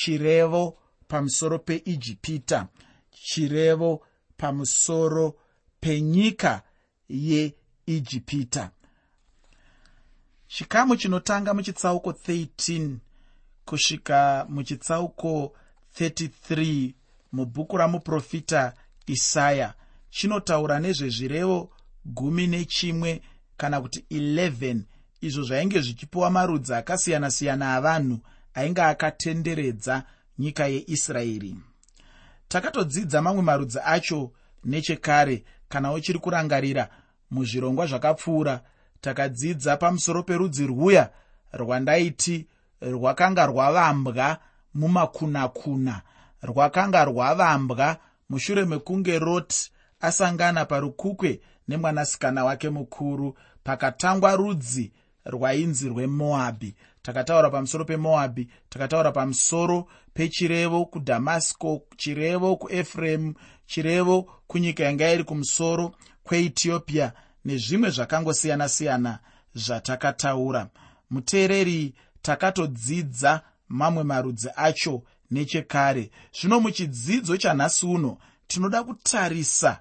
chirevo pamusoro peijipita chirevo pamusoro penyika yeijipita. Chikamu chinotanga muchitsauko 13 kusvika muchitsauko 33 mubhuku ramuprofita isaya. Chinotaura nezvezvirevo gumi nechimwe kana kuti 11 izvo zvainge zvichipiwa marudzi akasiyana-siyana avanhu ainge akatenderedza nyika yeisraeri. Takatodzidza mamwe marudzi acho nechekare kana uchiri kurangarira muzvirongwa zvakapfuura. Takadzidza pamusoro perudzi rwuya rwandaiti rwakanga rwavambwa mumakunakuna rwakanga rwavambwa mushure mekunge roti asangana parukukwe nemwanasikana wake mukuru pakatangwa rudzi rwainzi rwemoabhi takataura pamusoro pemoabhi takataura pamusoro pechirevo kudhamasiko chirevo kuefuremu chirevo kunyika yanga iri kumusoro kweetiopia nezvimwe zvakangosiyana-siyana zvatakataura. Muteereri takatodzidza mamwe marudzi acho nechekare. Zvino muchidzidzo chanhasi uno tinoda kutarisa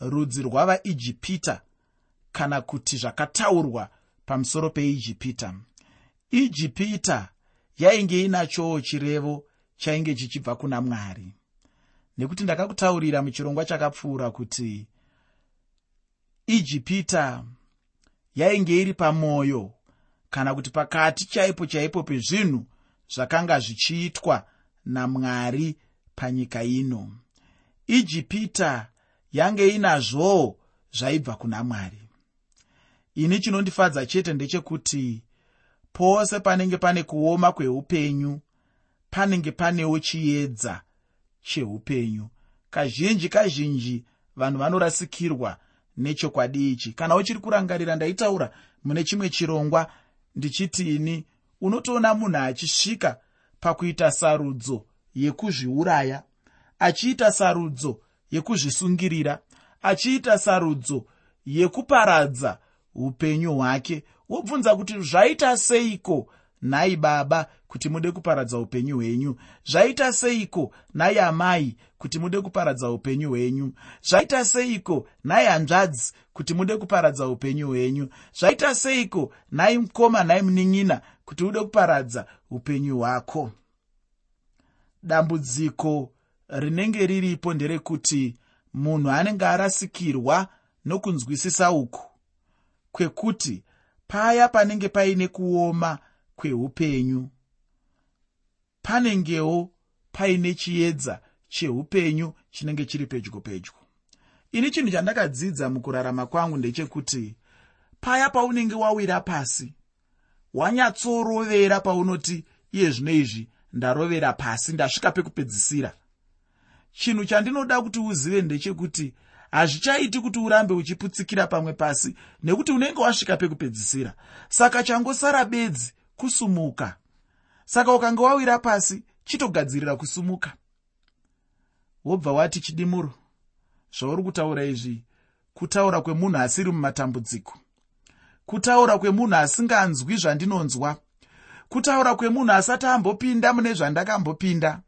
rudzi rwavaijipita kana kuti zvakataurwa pamusoro peijipita ijipita yainge inachowo chirevo chainge chichibva kuna mwari. Nekuti ndakakutaurira muchirongwa chakapfuura kuti ijipita yainge iri pamwoyo kana kuti pakati chaipo chaipo pezvinhu zvakanga zvichiitwa namwari panyika ino. Ijipita yange inazvowo zvaibva kuna mwari. Ini chinondifadza chete ndechekuti pose panenge pane kuoma kweupenyu panenge panewo chiedza cheupenyu. Kazhinji kazhinji vanhu vanorasikirwa nechokwadi ichi. Kana uchiri kurangarira ndaitaura mune chimwe chirongwa ndichitini unotoona munhu achisvika pakuita sarudzo yekuzviuraya achiita sarudzo yekuzvisungirira achiita sarudzo yekuparadza upenyu hwake wobvunza kuti zvaita seiko nhai baba kuti mude kuparadza upenyu hwenyu? Zvaita seiko nhai amai kuti mude kuparadza upenyu hwenyu? Zvaita seiko nhai hanzvadzi kuti mude kuparadza upenyu hwenyu? Zvaita seiko nhai mukoma nhai munin'ina kuti ude kuparadza upenyu hwako? Dambudziko rinenge riripo nderekuti munhu anenge arasikirwa nokunzwisisa uku kwekuti paya panenge paine kuoma kweupenyu. Panengewo paine chiedza cheupenyu chinenge chiri pedyo pedyo. Ini chinhu chandakadzidza mukurarama kwangu ndechekuti paya paunenge wawira pasi wanyatsorovera paunoti iye zvino izvi ndarovera pasi ndasvika pekupedzisira. Chinhu chandinoda kuti uzive ndechekuti hazvichaiti kuti urambe uchiputsikira pamwe pasi nekuti unenge wasvika pekupedzisira. Saka changosara bedzi kusumuka. Saka ukanga wawira pasi chitogadzirira kusumuka. Wobva wati chidimuro zvauri kutaura izvi kutaura kwemunhu asiri mumatambudziko. Kutaura kwemunhu asinganzwi zvandinonzwa. Kutaura kwemunhu asati ambopinda mune zvandakambopinda.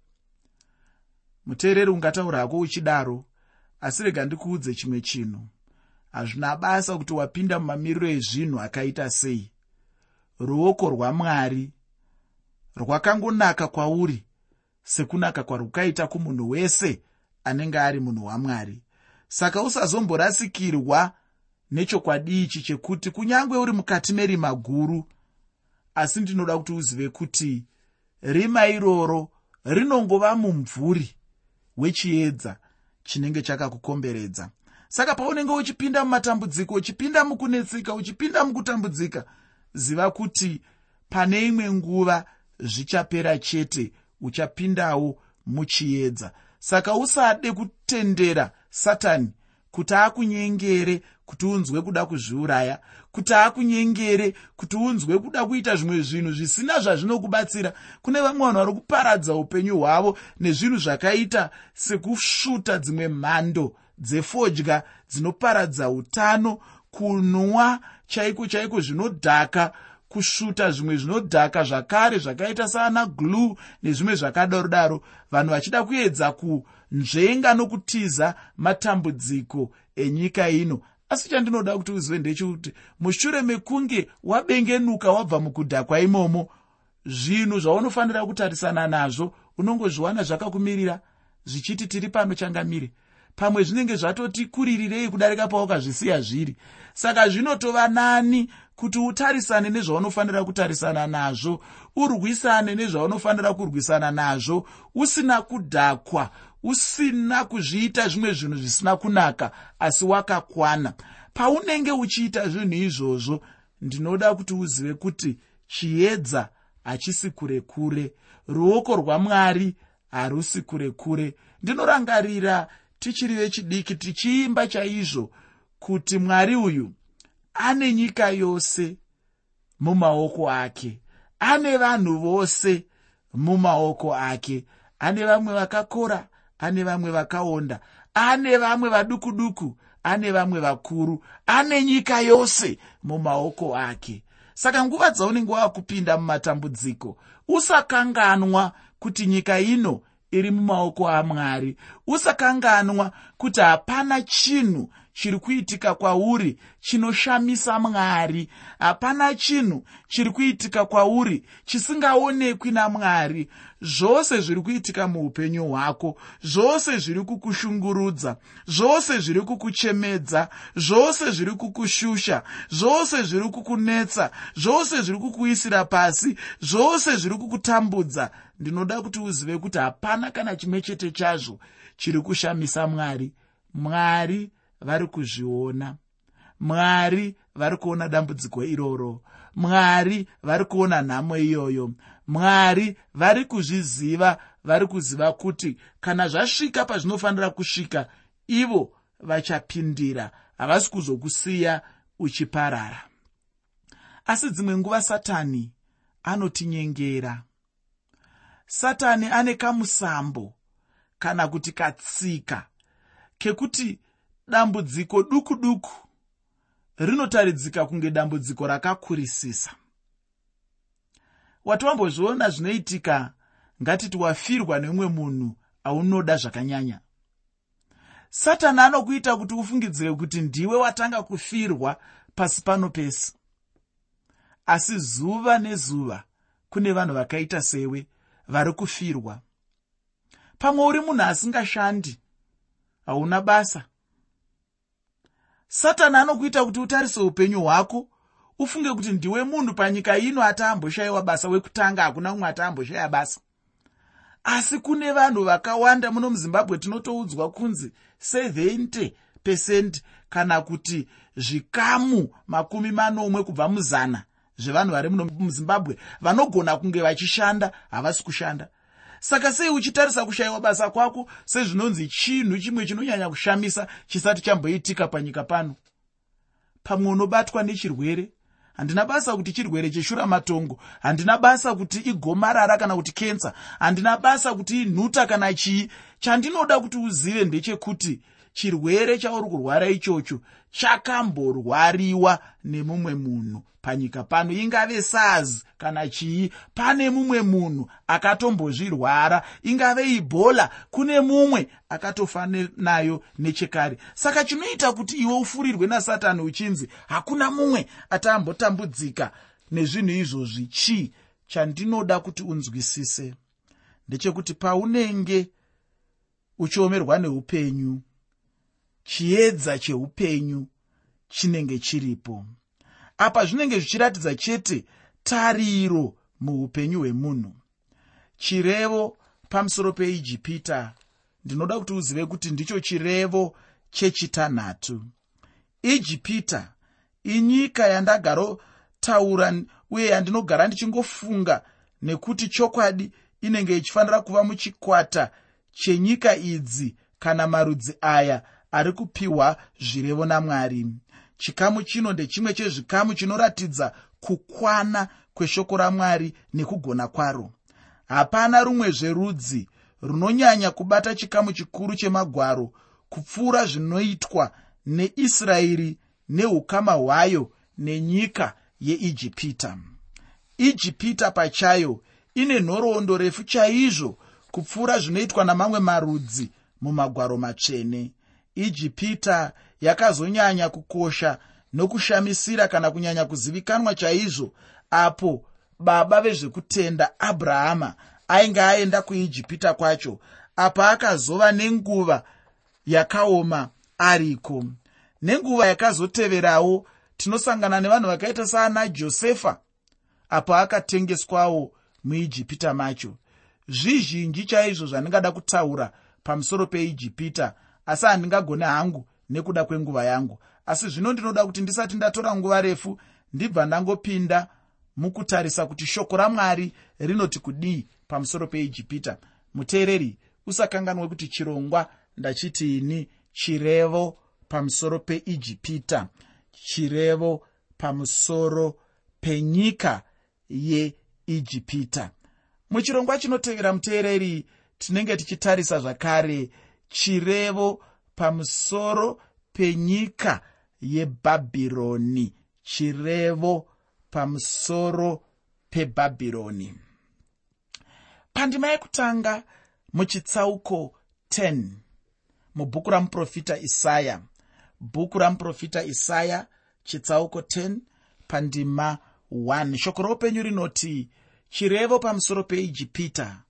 Muteereri ungataura hako uchidaro asi rega ndikuudze chimwe chinhu. Hazvina basa kuti wapinda mumamiriro ezvinhu akaita sei. Ruoko rwamwari rwakangonaka kwauri sekunaka kwarwukaita kumunhu wese anenge ari munhu wamwari. Saka usazomborasikirwa nechokwadi ichi chekuti kunyange uri mukati merima guru asi ndinoda kuti uzive kuti rima iroro rinongova mumvuri wechiedza chinenge chakakukomberedza. Saka paunenge uchipinda mumatambudziko uchipinda mukunetsika uchipinda mukutambudzika ziva kuti pane imwe nguva zvichapera chete uchapindawo muchiedza. Saka usade kutendera satani kuti akunyengere kuti unzwe kuda kuzviuraya kuti akunyengere kuti unzwe kuda kuita zvimwe zvinhu zvisina zvazvinokubatsira. Kune vamwe vanhu vari kuparadza upenyu hwavo nezvinhu zvakaita sekusvuta dzimwe mhando dzefodya dzinoparadza utano kunwa chaiko chaiko zvinodhaka kusvuta zvimwe zvinodhaka zvakare zvakaita saana glue nezvimwe zvakadaro daro vanhu vachida kuedza kunzvenga nokutiza matambudziko enyika ino asi chandinoda kuti uzive ndechekuti mushure mekunge wabengenuka wabva mukudhakwa imomo zvinhu zvaunofanira kutarisana nazvo unongozviwana zvakakumirira zvichiti tiri pano changamire. Pamwe zvinenge zvatoti kuririrei kudarika paukazvisiya zviri. Saka zvinotova nani kuti utarisane nezvaunofanira kutarisana nazvo urwisane nezvaunofanira kurwisana nazvo usina kudhakwa usina kuzviita zvimwe zvinhu zvisina kunaka asi wakakwana. Paunenge uchiita zvinhu izvozvo ndinoda kuti uzive kuti chiedza hachisi kure kure. Ruoko rwamwari harusi kure kure. Ndinorangarira tichiri vechidiki tichiimba chaizvo kuti mwari uyu ane nyika yose mumaoko ake ane vanhu vose mumaoko ake ane vamwe vakakora ane vamwe vakaonda ane vamwe vaduku duku ane vamwe vakuru ane nyika yose mumaoko ake. Saka nguva dzaunenge wakupinda mumatambudziko usakanganwa kuti nyika ino iri mumaoko amwari. Usakanganwa kuti hapana chinhu chiri kuitika kwauri chinoshamisa mwari. Hapana chinhu chiri kuitika kwauri chisingaonekwi namwari. Zvose zviri kuitika muupenyu hwako zvose zviri kukushungurudza zvose zviri kukuchemedza zvose zviri kukushusha zvose zviri kukunetsa zvose zviri kukuisira pasi zvose zviri kukutambudza. Ndinoda kuti uzive kuti hapana kana chimwe chete chazvo chiri kushamisa mwari. Mwari vari kuzviona. Mwari vari kuona dambudziko iroro. Mwari vari kuona nhamo iyoyo. Mwari vari kuzviziva vari kuziva kuti kana zvasvika pazvinofanira kusvika ivo vachapindira. Havasi kuzokusiya uchiparara. Asi dzimwe nguva satani anotinyengera. Satani ane kamusambo kana kuti katsika kekuti dambudziko duku duku rinotaridzika kunge dambudziko rakakurisisa. Wati wambozviona zvinoitika ngatiti wafirwa neumwe munhu aunoda zvakanyanya. Satani anokuita kuti ufungidzire kuti ndiwe watanga kufirwa pasi pano pese. Asi zuva nezuva kune vanhu vakaita sewe vari kufirwa. Pamwe uri munhu asingashandi hauna basa satani anokuita kuti utarise upenyu hwako ufunge kuti ndiwe munhu panyika ino ataamboshayiwa basa wekutanga hakuna mumwe ataamboshaya basa. Asi kune vanhu vakawanda muno muzimbabwe tinotoudzwa kunzi 70 pesendi kana kuti zvikamu makumi manomwe kubva muzana zvevanhu vari muno muzimbabwe vanogona kunge vachishanda havasi kushanda saka sei uchitarisa kushayiwa basa kwako sezvinonzi chinhu chimwe chinonyanya kushamisa chisati chamboitika panyika pano? Pamwe unobatwa nechirwere? Handina basa kuti chirwere cheshura matongo. Handina basa kuti igomarara kana kuti kensa handina basa kuti inhuta kana chii. Chandinoda kuti uzive ndechekuti chirwere chauri kurwara ichocho chakamborwariwa nemumwe munhu panyika pano ingave sars kana chii? Pane mumwe munhu akatombozvirwara ingave ibhola kune mumwe akatofa nayo nechekare. Saka chinoita kuti iwe ufurirwe nasatani uchinzi hakuna mumwe ataambotambudzika nezvinhu izvozvi. Chii chandinoda kuti unzwisise? Ndechekuti paunenge uchiomerwa neupenyu chiedza cheupenyu chinenge chiripo apa zvinenge zvichiratidza chete tariro muupenyu hwemunhu. Chirevo pamusoro peijipita. Ndinoda kuti uzive kuti ndicho chirevo chechitanhatu. Ijipita inyika yandagarotaura uye yandinogara ndichingofunga nekuti chokwadi inenge ichifanira kuva muchikwata chenyika idzi kana marudzi aya ari kupiwa zvirevo namwari chikamu chino ndechimwe chezvikamu chinoratidza kukwana kweshoko ramwari nekugona kwaro. Hapana rumwezve rudzi runonyanya kubata chikamu chikuru chemagwaro kupfuura zvinoitwa neisraeri neukama hwayo nenyika yeijipita. Ijipita pachayo ine nhoroondo refu chaizvo kupfuura zvinoitwa namamwe marudzi mumagwaro matsvene. Ijipita yakazonyanya kukosha nokushamisira kana kunyanya kuzivikanwa chaizvo apo baba vezvekutenda abrahama ainge aenda kuijipita kwacho apa akazova nenguva yakaoma ariko. Nenguva yakazoteverawo tinosangana nevanhu vakaita saana josefa apo akatengeswawo muijipita macho. Zvizhinji chaizvo zvandingada kutaura pamusoro peijipita asi handingagone hangu nekuda kwenguva yangu. Asi zvino ndinoda kuti ndisati ndatora nguva refu ndibva ndangopinda mukutarisa kuti shoko ramwari rinoti kudii pamusoro peijipita. Muteereri usakanganwe kuti chirongwa ndachitiini chirevo pamusoro peijipita chirevo pamusoro penyika yeijipita. Muchirongwa chinotevera muteereri tinenge tichitarisa zvakare chirevo pamusoro penyika yebhabhironi chirevo pamusoro pebhabhironi. Pandima yekutanga muchitsauko 10 mubhuku ramuprofita isaya. Bhuku ramuprofita isaya chitsauko 10 pandima 1 shoko roupenyu rinoti chirevo pamusoro peijipita.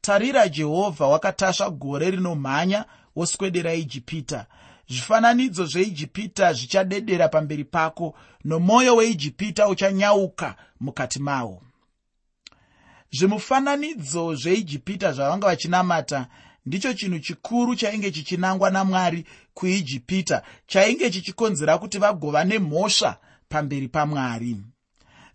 Tarira jehovha wakatasva gore rinomhanya woswedera ijipita. Zvifananidzo zveijipita zvichadedera pamberi pako nomwoyo weijipita uchanyauka mukati mawo zvimufananidzo zveijipita zvavanga vachinamata ndicho chinhu chikuru chainge chichinangwa namwari kuijipita chainge chichikonzera kuti vagova nemhosva pamberi pamwari.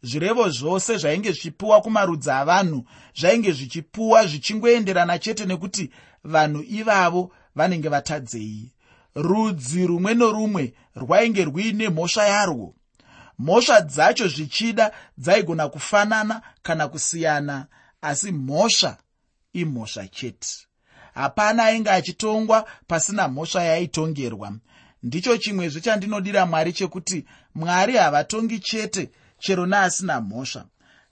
Zvirevo zvose zvainge zvichipiwa kumarudzi avanhu zvainge zvichipiwa zvichingoenderana chete nekuti vanhu ivavo vanenge vatadzei. Rudzi rumwe norumwe rwainge rwuine mhosva yarwo. Mhosva dzacho zvichida dzaigona kufanana kana kusiyana asi mhosva imhosva chete. Hapana ainge achitongwa pasina mhosva yaaitongerwa ndicho chimwezve chandinodira mwari chekuti mwari havatongi chete chero neasina mhosva.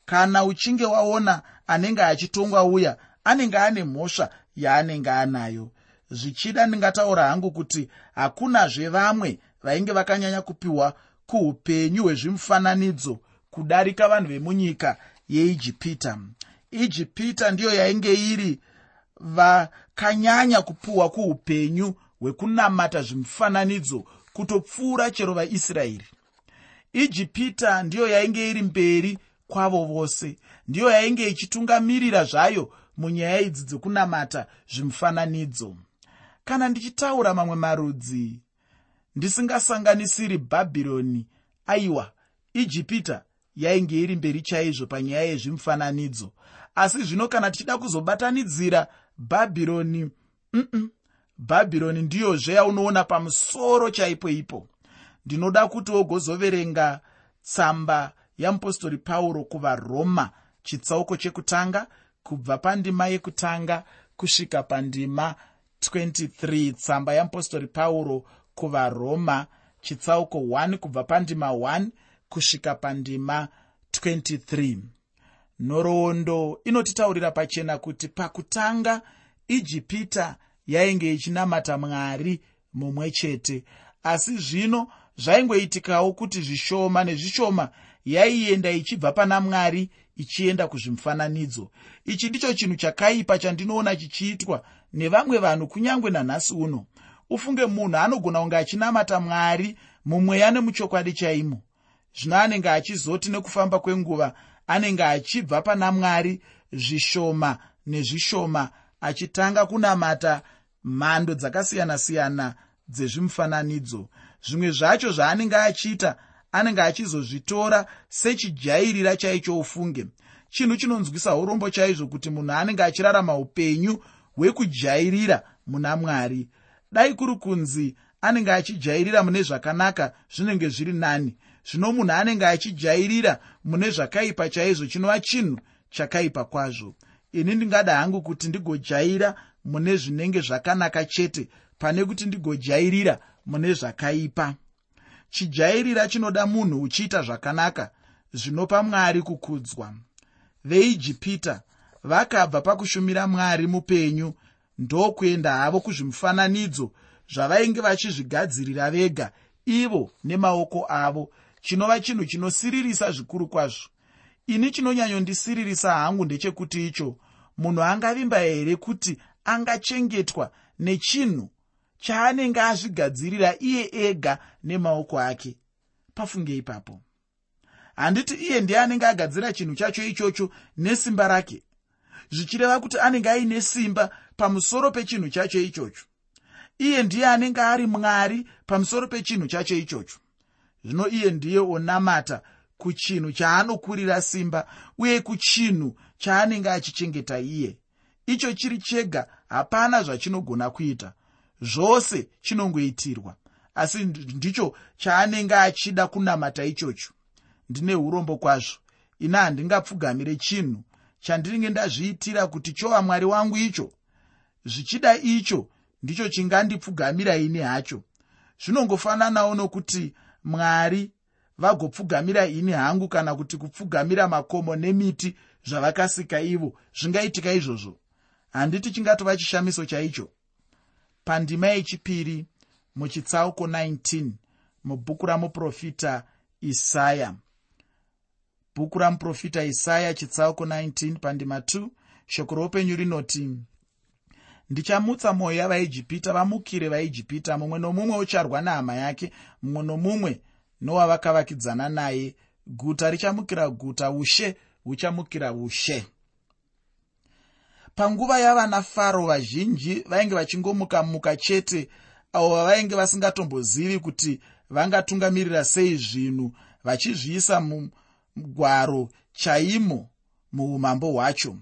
Kana uchinge waona anenge achitongwa uya anenge ane mhosva yaanenge anayo zvichida ndingataura hangu kuti hakunazve vamwe vainge vakanyanya kupiwa kuupenyu hwezvimufananidzo kudarika vanhu vemunyika yeijipita. Ijipita ndiyo yainge iri vakanyanya kupiwa kuupenyu hwekunamata zvimufananidzo kutopfuura chero vaisraeri. Ijipita ndiyo yainge iri mberi kwavo vose ndiyo yainge ichitungamirira zvayo munyaya idzi dzekunamata zvimufananidzo kana ndichitaura mamwe marudzi ndisingasanganisiri bhabhironi. Aiwa ijipita yainge iri mberi chaizvo panyaya yezvimufananidzo. Asi zvino kana tichida kuzobatanidzira bhabhironi mm bhabhironi ndiyozve yaunoona pamusoro chaipo ipo. Ndinoda kuti wogozoverenga tsamba yamupostori pauro kuvaroma chitsauko chekutanga kubva pandima yekutanga kusvika pandima 23 tsamba yamupostori pauro kuvaroma chitsauko 1 kubva pandima 1 kusvika pandima 23 nhoroondo inotitaurira pachena kuti pakutanga ijipita yainge ichinamata mwari mumwe chete. Asi zvino zvaingoitikawo kuti zvishoma nezvishoma yaienda ichibva pana mwari ichienda kuzvimufananidzo. Ichi ndicho chinhu chakaipa chandinoona chichiitwa nevamwe vanhu kunyange nanhasi uno ufunge munhu anogona kunge achinamata mwari mumweya nemuchokwadi chaimo. Zvino anenge achizoti nekufamba kwenguva anenge achibva pana mwari zvishoma nezvishoma achitanga kunamata mhando dzakasiyana-siyana dzezvimufananidzo. Zvimwe zvacho zvaanenge achiita anenge achizozvitora sechijairira chaicho ufunge. Chinhu chinonzwisa urombo chaizvo kuti munhu anenge achirarama upenyu hwekujairira muna mwari. Dai kuri kunzi anenge achijairira mune zvakanaka zvinenge zviri nani. Zvino munhu anenge achijairira mune zvakaipa chaizvo chinova chinhu chakaipa kwazvo. Ini ndingada hangu kuti ndigojaira mune zvinenge zvakanaka chete pane kuti ndigojairira mune zvakaipa. Chijairira chinoda munhu uchiita zvakanaka zvinopa mwari kukudzwa. Veijipita vakabva pakushumira mwari mupenyu ndokuenda havo kuzvimufananidzo zvavainge vachizvigadzirira vega ivo nemaoko avo. Chinova chinhu chinosiririsa zvikuru kwazvo. Ini chinonyanyondisiririsa hangu ndechekuti icho munhu angavimba here kuti angachengetwa nechinhu chaanenge azvigadzirira iye ega nemaoko ake? Pafunge ipapo. Handiti iye ndiye anenge agadzira chinhu chacho ichocho nesimba rake zvichireva kuti anenge aine simba pamusoro pechinhu chacho ichocho. Iye ndiye anenge ari mwari pamusoro pechinhu chacho ichocho. Zvino iye ndiye onamata kuchinhu chaanokurira simba uye kuchinhu chaanenge achichengeta iye. Icho chiri chega hapana zvachinogona kuita. Zvose chinongoitirwa. Asi ndicho chaanenge achida kunamata ichocho. Ndine urombo kwazvo. Ina handingapfugamire chinhu chandinenge ndazviitira kuti chova mwari wangu icho zvichida icho ndicho chingandipfugamira ini hacho. Zvinongofananawo nokuti mwari vagopfugamira ini hangu kana kuti kupfugamira makomo nemiti zvavakasika ivo zvingaitika izvozvo. Handiti chingatova chishamiso chaicho. Pandima yechipiri muchitsauko 19 mubhuku ramuprofita isaya bhuku ramuprofita isaya chitsauko 19 pandima 2 shoko roupenyu rinoti ndichamutsa mwoyo yavaijipita vamukire vaijipita mumwe nomumwe ucharwa nehama yake mumwe nomumwe nowavakavakidzana naye. Guta richamukira guta ushe huchamukira ushe. Panguva yavana faro vazhinji vainge vachingomuka muka chete avo vavainge vasingatombozivi kuti vangatungamirira sei zvinhu vachizviisa mugwaro chaimo muumambo hwacho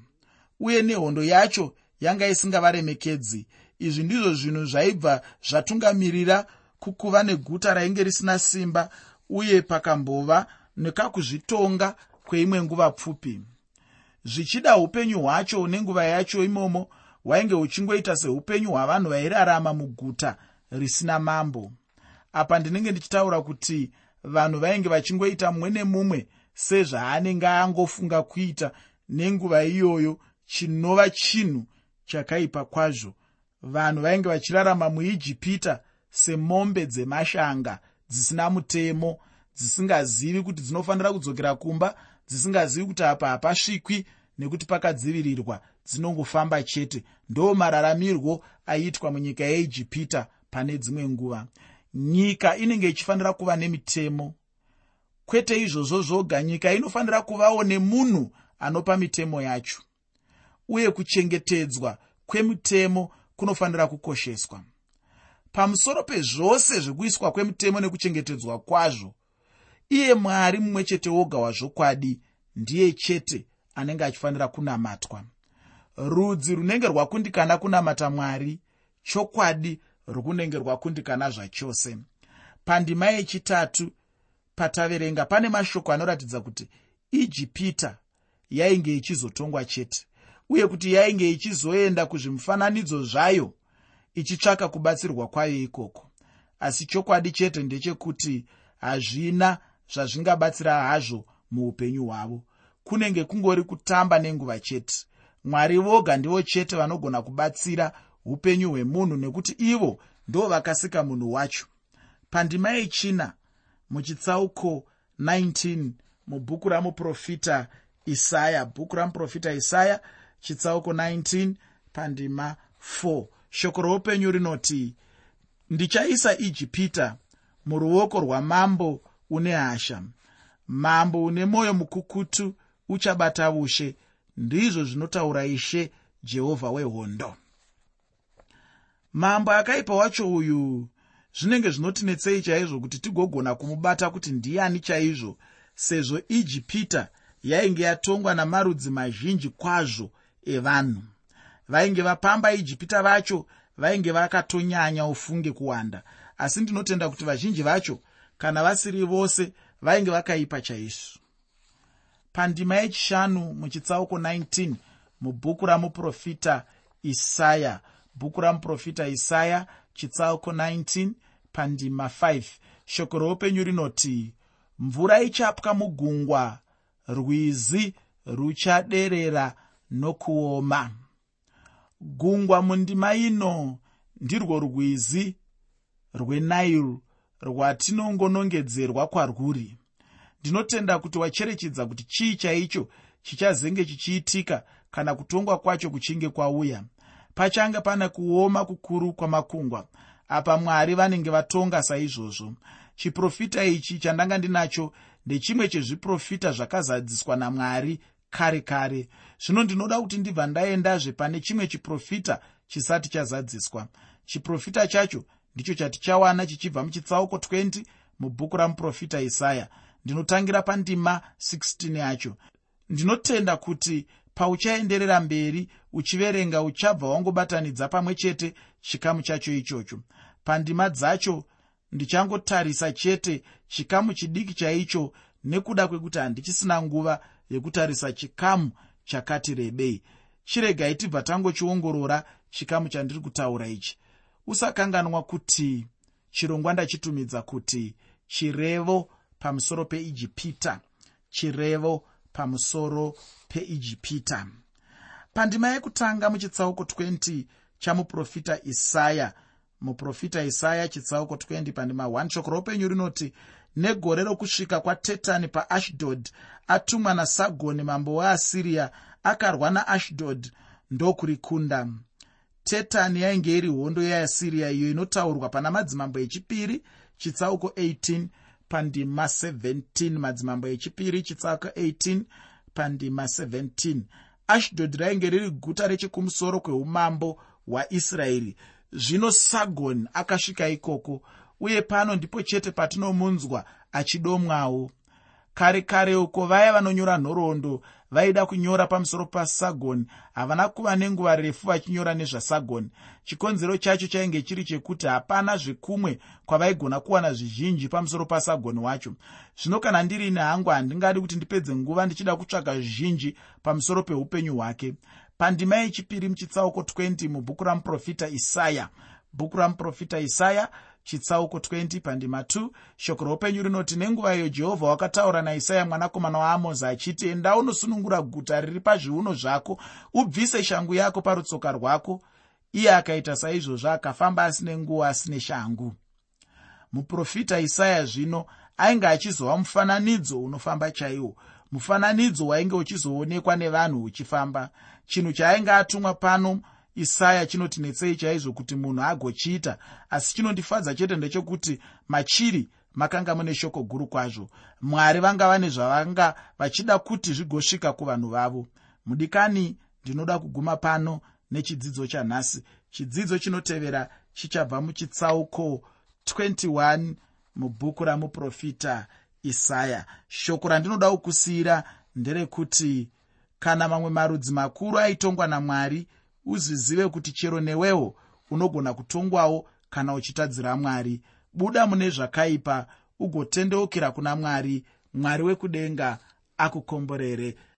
uye nehondo yacho yanga isingavaremekedzi izvi ndizvo zvinhu zvaibva zvatungamirira kukuva neguta rainge risina simba uye pakambova nekakuzvitonga kweimwe nguva pfupi. Zvichida upenyu hwacho nenguva yacho imomo hwainge huchingoita seupenyu hwavanhu vairarama muguta risina mambo. Apa ndinenge ndichitaura kuti vanhu vainge vachingoita mumwe nemumwe sezvaanenge angofunga kuita nenguva iyoyo chinova chinhu chakaipa kwazvo. Vanhu vainge vachirarama muijipita semombe dzemashanga dzisina mutemo dzisingazivi kuti dzinofanira kudzokera kumba dzisingazivi kuti apa hapasvikwi nekuti pakadzivirirwa dzinongofamba chete. Ndo mararamirwo aiitwa munyika yeijipita pane dzimwe nguva. Nyika inenge ichifanira kuva nemitemo kwete izvozvo zvoga nyika inofanira kuvawo nemunhu anopa mitemo yacho. Uye kuchengetedzwa kwemitemo kunofanira kukosheswa. Pamusoro pezvose zvekuiswa kwemitemo nekuchengetedzwa kwazvo iye mwari mumwe chete woga wazvokwadi ndiye chete anenge achifanira kunamatwa. Rudzi runenge rwakundikana kunamata mwari chokwadi runenge rwakundikana zvachose. Pandima yechitatu pataverenga. Pane mashoko anoratidza kuti ijipita yainge ichizotongwa chete uye kuti yainge ichizoenda kuzvimufananidzo zvayo ichitsvaka kubatsirwa kwayo ikoko. Asi chokwadi chete ndechekuti hazvina zvazvingabatsira hazvo muupenyu hwavo. Kunenge kungori kutamba nenguva chete mwari voga ndivo chete vanogona kubatsira upenyu hwemunhu nekuti ivo ndo vakasika munhu wacho. Pandima yechina muchitsauko 19 mubhuku ramuprofita isaya bhuku ramuprofita isaya chitsauko 19 pandima 4 shoko roupenyu rinoti ndichaisa ijipita muruoko rwamambo une hasha. Mambo une mwoyo mukukutu uchabata ushe. Ndizvo zvinotaura ishe jehovha wehondo. Mambo akaipa wacho uyu zvinenge zvinotinetsei chaizvo kuti tigogona kumubata kuti ndiani chaizvo sezvo ijipita yainge yatongwa namarudzi mazhinji kwazvo evanhu. Vainge vapamba ijipita vacho vainge vakatonyanya ufunge kuwanda. Asi ndinotenda kuti vazhinji vacho kana vasiri vose vainge vakaipa chaizvo. Pandima yechishanu muchitsauko 19 mubhuku ramuprofita isaya bhuku ramuprofita isaya chitsauko 19 pandima 5 shoko roupenyu rinoti mvura ichapwa mugungwa rwizi ruchaderera nokuoma. Gungwa mundima ino ndirwo rwizi rwenairi rwatinongonongedzerwa kwarwuri. Ndinotenda kuti wacherechedza kuti chii chaicho chichazenge chichiitika kana kutongwa kwacho kuchinge kwauya pachange pane kuoma kukuru kwamakungwa apa mwari vanenge vatonga saizvozvo. Chiprofita ichi chandanga ndinacho ndechimwe chezviprofita zvakazadziswa namwari kare kare. Zvino ndinoda kuti ndibva ndaendazve pane chimwe chiprofita chisati chazadziswa. Chiprofita chacho ndicho chatichawana chichibva muchitsauko 20 mubhuku ramuprofita isaya. Ndinotangira pandima 16 yacho. Ndinotenda kuti pauchaenderera mberi uchiverenga uchabva wangobatanidza pamwe chete chikamu chacho ichocho. Pandima dzacho ndichangotarisa chete chikamu chidiki chaicho nekuda kwekuti handichisina nguva yekutarisa chikamu chakati rebei. Chiregai tibva tangochiongorora chikamu chandiri kutaura ichi. Usakanganwa kuti chirongwa ndachitumidza kuti chirevo pamusoro peijipita chirevo pamusoro peijipita. Pandima yekutanga muchitsauko 20 chamuprofita isaya. Muprofita isaya chitsauko 20 pandima 1 shoko roupenyu rinoti negore rokusvika kwatetani paashdod atumwa nasagoni mambo weasiriya akarwa naashdod ndokurikunda. Tetani yainge iri hondo yeasiriya iyo inotaurwa pana madzimambo echipiri chitsauko 18 pandima 17 madzimambo echipiri chitsauko 18 pandima 17 ashdod rainge riri guta rechekumusoro kweumambo hwaisraeri. Zvino sagoni akasvika ikoko uye pano ndipo chete patinomunzwa achidomwawo. Kare kare uko vaya vanonyora nhoroondo vaida kunyora pamusoro pasagoni havana kuva nenguva refu vachinyora nezvasagoni chikonzero chacho chainge chiri chekuti hapana zvekumwe kwavaigona kuwana zvizhinji pamusoro pasagoni wacho. Zvino kana ndiriine hangu handingadi kuti ndipedze nguva ndichida kutsvaga zvizhinji pamusoro peupenyu hwake. Pandima yechipiri muchitsauko 20 mubhuku ramuprofita isaya. Bhuku ramuprofita isaya chitsauko 20 pandima 2 shoko roupenyu rinoti nenguva iyo jehovha wakataura naisaya mwanakomana waamozi achiti enda unosunungura guta riri pazviuno zvako ubvise shangu yako parutsoka rwako iye akaita saizvozvo akafamba asine nguo asine shangu. Muprofita isaya zvino ainge achizova mufananidzo unofamba chaiwo. Mufananidzo wainge uchizoonekwa nevanhu uchifamba. Chinhu chaainge atumwa pano isaya chinotinetsei chaizvo kuti munhu agochiita. Asi chinondifadza chete ndechekuti machiri makanga mune shoko guru kwazvo. Mwari vanga vane zvavanga vachida kuti zvigosvika kuvanhu vavo. Mudikani ndinoda kuguma pano nechidzidzo chanhasi. Chidzidzo chinotevera chichabva muchitsauko 21 mubhuku ramuprofita isaya. Shoko randinoda kukusiyira nderekuti kana mamwe marudzi makuru aitongwa namwari uzvizive kuti chero newewo unogona kutongwawo kana uchitadzira mwari. Buda mune zvakaipa ugotendeukira kuna mwari. Mwari wekudenga akukomborere